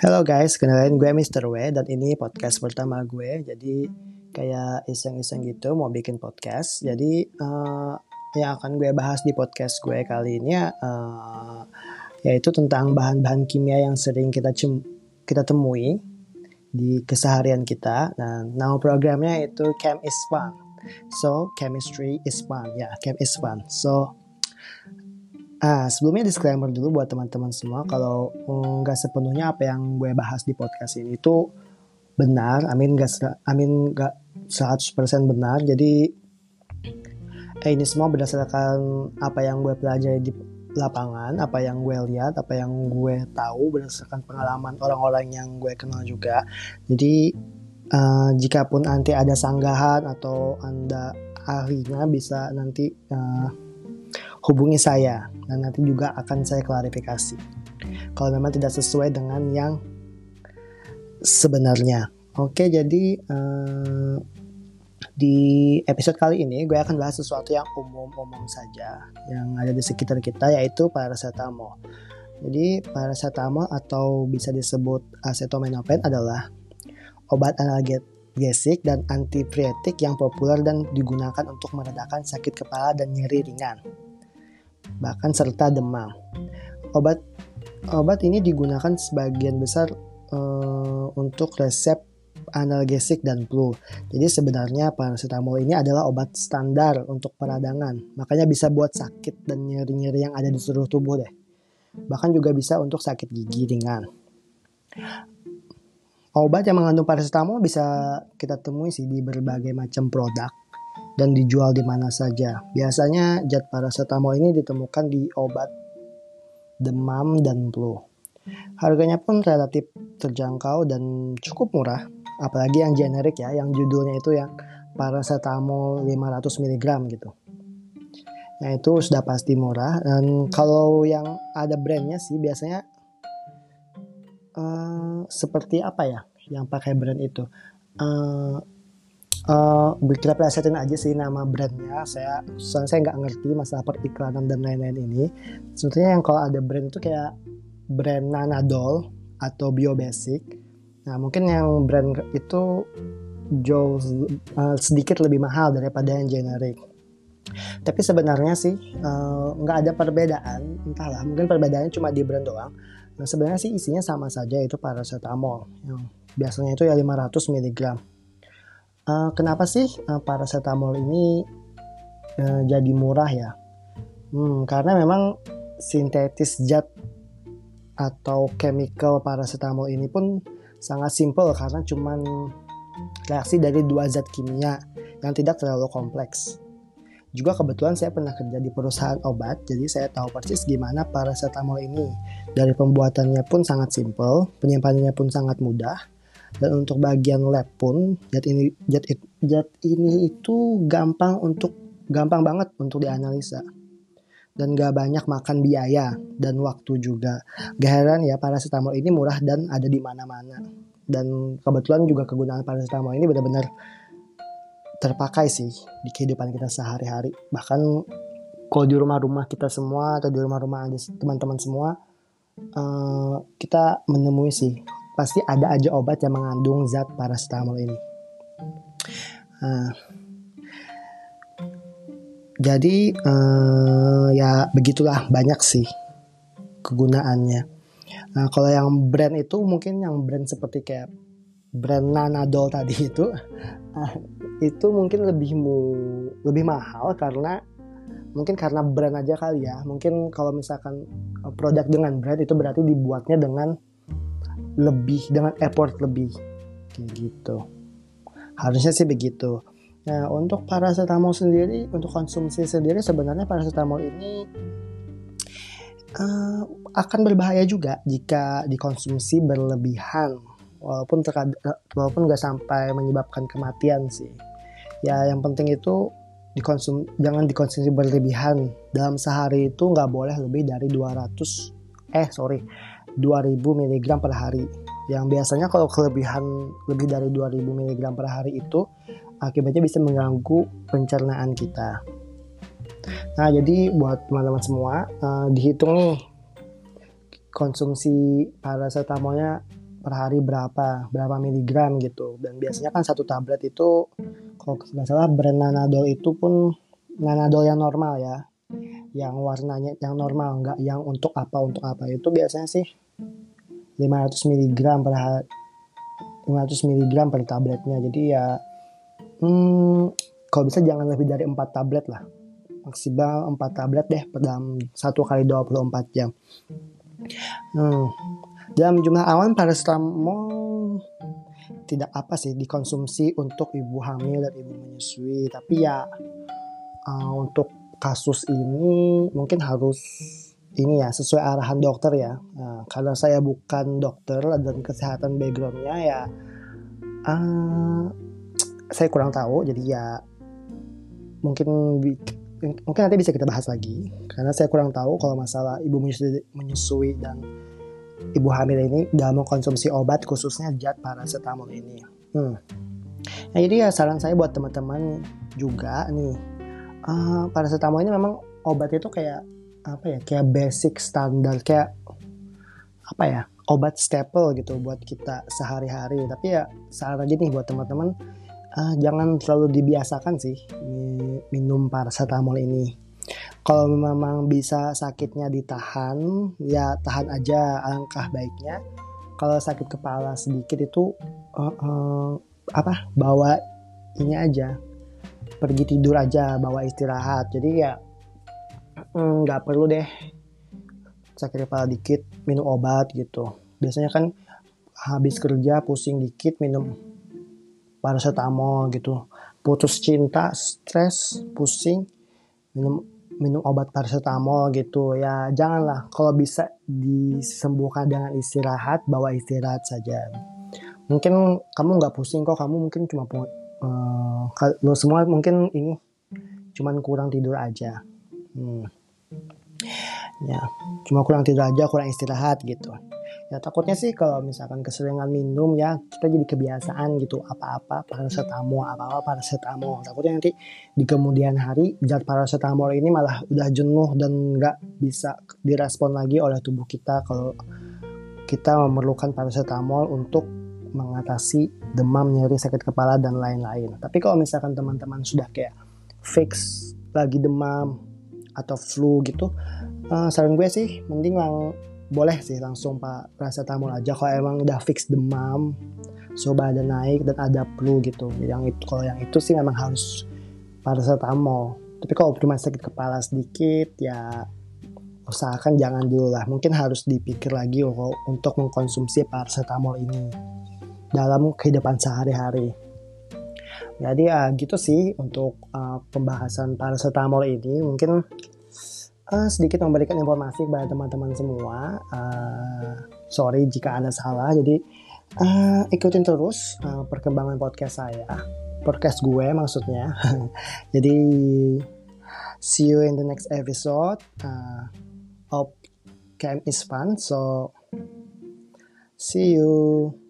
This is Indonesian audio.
Halo guys, kenalin gue Mr. W dan ini podcast pertama gue. Jadi kayak iseng-iseng gitu mau bikin podcast. Jadi uh, yang akan gue bahas di podcast gue kali ini uh, yaitu tentang bahan-bahan kimia yang sering kita kita temui di keseharian kita. Dan nama programnya itu Chem is Fun. So chemistry is fun, ya yeah, chem is fun. So Ah, sebelumnya disclaimer dulu buat teman-teman semua kalau nggak mm, sepenuhnya apa yang gue bahas di podcast ini itu benar, amin nggak amin nggak 100% benar. Jadi eh, ini semua berdasarkan apa yang gue pelajari di lapangan, apa yang gue lihat, apa yang gue tahu berdasarkan pengalaman orang-orang yang gue kenal juga. Jadi uh, jika pun nanti ada sanggahan atau anda ahlinya bisa nanti uh, hubungi saya dan nanti juga akan saya klarifikasi. Kalau memang tidak sesuai dengan yang sebenarnya. Oke, jadi uh, di episode kali ini gue akan bahas sesuatu yang umum-umum saja yang ada di sekitar kita yaitu paracetamol. Jadi paracetamol atau bisa disebut acetaminophen adalah obat analgesik dan antipiretik yang populer dan digunakan untuk meredakan sakit kepala dan nyeri ringan bahkan serta demam. Obat obat ini digunakan sebagian besar uh, untuk resep analgesik dan flu. Jadi sebenarnya paracetamol ini adalah obat standar untuk peradangan. Makanya bisa buat sakit dan nyeri-nyeri yang ada di seluruh tubuh deh. Bahkan juga bisa untuk sakit gigi ringan. Obat yang mengandung paracetamol bisa kita temui sih di berbagai macam produk dan dijual di mana saja. Biasanya zat paracetamol ini ditemukan di obat demam dan flu. Harganya pun relatif terjangkau dan cukup murah, apalagi yang generik ya, yang judulnya itu yang paracetamol 500 mg gitu. Nah itu sudah pasti murah dan kalau yang ada brandnya sih biasanya uh, seperti apa ya yang pakai brand itu. Uh, uh, kita plesetin aja sih nama brandnya. Saya soalnya saya nggak ngerti masalah periklanan dan lain-lain ini. Sebetulnya yang kalau ada brand itu kayak brand Nanadol atau Biobasic. Nah mungkin yang brand itu jauh uh, sedikit lebih mahal daripada yang generik tapi sebenarnya sih eh, nggak uh, ada perbedaan. Entahlah mungkin perbedaannya cuma di brand doang. Nah sebenarnya sih isinya sama saja itu paracetamol. Yang biasanya itu ya 500 mg Uh, kenapa sih uh, paracetamol ini uh, jadi murah ya? Hmm, karena memang sintetis zat atau chemical paracetamol ini pun sangat simple karena cuman reaksi dari dua zat kimia yang tidak terlalu kompleks. Juga kebetulan saya pernah kerja di perusahaan obat, jadi saya tahu persis gimana paracetamol ini. Dari pembuatannya pun sangat simple, penyimpanannya pun sangat mudah, dan untuk bagian lab pun zat ini zat, zat ini itu gampang untuk gampang banget untuk dianalisa dan gak banyak makan biaya dan waktu juga. Gak heran ya paracetamol ini murah dan ada di mana-mana. Dan kebetulan juga kegunaan paracetamol ini benar-benar terpakai sih di kehidupan kita sehari-hari. Bahkan kalau di rumah-rumah kita semua atau di rumah-rumah teman-teman semua, uh, kita menemui sih pasti ada aja obat yang mengandung zat paracetamol ini. Uh, jadi uh, ya begitulah banyak sih kegunaannya. Nah, kalau yang brand itu mungkin yang brand seperti kayak brand Nanadol tadi itu uh, itu mungkin lebih mu lebih mahal karena mungkin karena brand aja kali ya. Mungkin kalau misalkan produk dengan brand itu berarti dibuatnya dengan lebih dengan effort lebih. Kayak gitu. Harusnya sih begitu. Nah untuk paracetamol sendiri untuk konsumsi sendiri sebenarnya paracetamol ini uh, akan berbahaya juga jika dikonsumsi berlebihan. Walaupun terkad walaupun nggak sampai menyebabkan kematian sih. Ya yang penting itu dikonsum jangan dikonsumsi berlebihan. Dalam sehari itu nggak boleh lebih dari 200 eh sorry 2000 mg per hari. Yang biasanya kalau kelebihan lebih dari 2000 mg per hari itu akibatnya bisa mengganggu pencernaan kita. Nah, jadi buat teman-teman semua uh, dihitung nih konsumsi paracetamolnya per hari berapa berapa miligram gitu dan biasanya kan satu tablet itu kalau nggak salah brand Nanadol itu pun Nanadol yang normal ya yang warnanya yang normal nggak yang untuk apa untuk apa. Itu biasanya sih 500 mg per hari 500 mg per tabletnya. Jadi ya hmm, kalau bisa jangan lebih dari 4 tablet lah. Maksimal 4 tablet deh dalam satu kali 24 jam. Hmm. dalam jumlah awan paracetamol tidak apa sih dikonsumsi untuk ibu hamil dan ibu menyusui. Tapi ya uh, untuk kasus ini mungkin harus ini ya sesuai arahan dokter ya. Nah, karena saya bukan dokter dan kesehatan backgroundnya ya, uh, saya kurang tahu. Jadi ya mungkin mungkin nanti bisa kita bahas lagi. Karena saya kurang tahu kalau masalah ibu menyusui, menyusui dan ibu hamil ini dalam mengkonsumsi obat khususnya zat paracetamol ini. Hmm. Nah jadi ya saran saya buat teman-teman juga nih uh, paracetamol ini memang obat itu kayak apa ya kayak basic standar kayak apa ya obat staple gitu buat kita sehari-hari. Tapi ya saran aja nih buat teman-teman uh, jangan terlalu dibiasakan sih minum paracetamol ini. Kalau memang bisa sakitnya ditahan ya tahan aja alangkah baiknya. Kalau sakit kepala sedikit itu uh, uh, apa bawa ini aja pergi tidur aja bawa istirahat. Jadi ya mm, nggak mm, perlu deh. Sakit kepala dikit minum obat gitu. Biasanya kan habis kerja pusing dikit minum paracetamol gitu. Putus cinta stres pusing minum minum obat paracetamol gitu. Ya janganlah. Kalau bisa disembuhkan dengan istirahat bawa istirahat saja. Mungkin kamu nggak pusing kok kamu mungkin cuma uh, lo semua mungkin ini cuman kurang tidur aja. Hmm. ya cuma kurang tidur aja kurang istirahat gitu. Ya takutnya sih kalau misalkan keseringan minum ya kita jadi kebiasaan gitu. Apa-apa paracetamol apa-apa paracetamol. Takutnya nanti di kemudian hari zat paracetamol ini malah udah jenuh dan nggak bisa direspon lagi oleh tubuh kita kalau kita memerlukan paracetamol untuk mengatasi demam, nyeri, sakit kepala dan lain-lain. Tapi kalau misalkan teman-teman sudah kayak fix lagi demam atau flu gitu, uh, saran gue sih mending lang boleh sih langsung pak paracetamol aja kalau emang udah fix demam, coba ada naik dan ada flu gitu. Yang itu kalau yang itu sih memang harus paracetamol. Tapi kalau cuma sakit kepala sedikit ya usahakan jangan dulu lah. Mungkin harus dipikir lagi untuk mengkonsumsi paracetamol ini dalam kehidupan sehari-hari. Jadi ya gitu sih untuk uh, pembahasan paracetamol ini mungkin uh, sedikit memberikan informasi kepada teman-teman semua. Uh, sorry jika ada salah. Jadi uh, ikutin terus uh, perkembangan podcast saya, podcast gue maksudnya. Jadi see you in the next episode. Uh, hope camp is fun. So see you.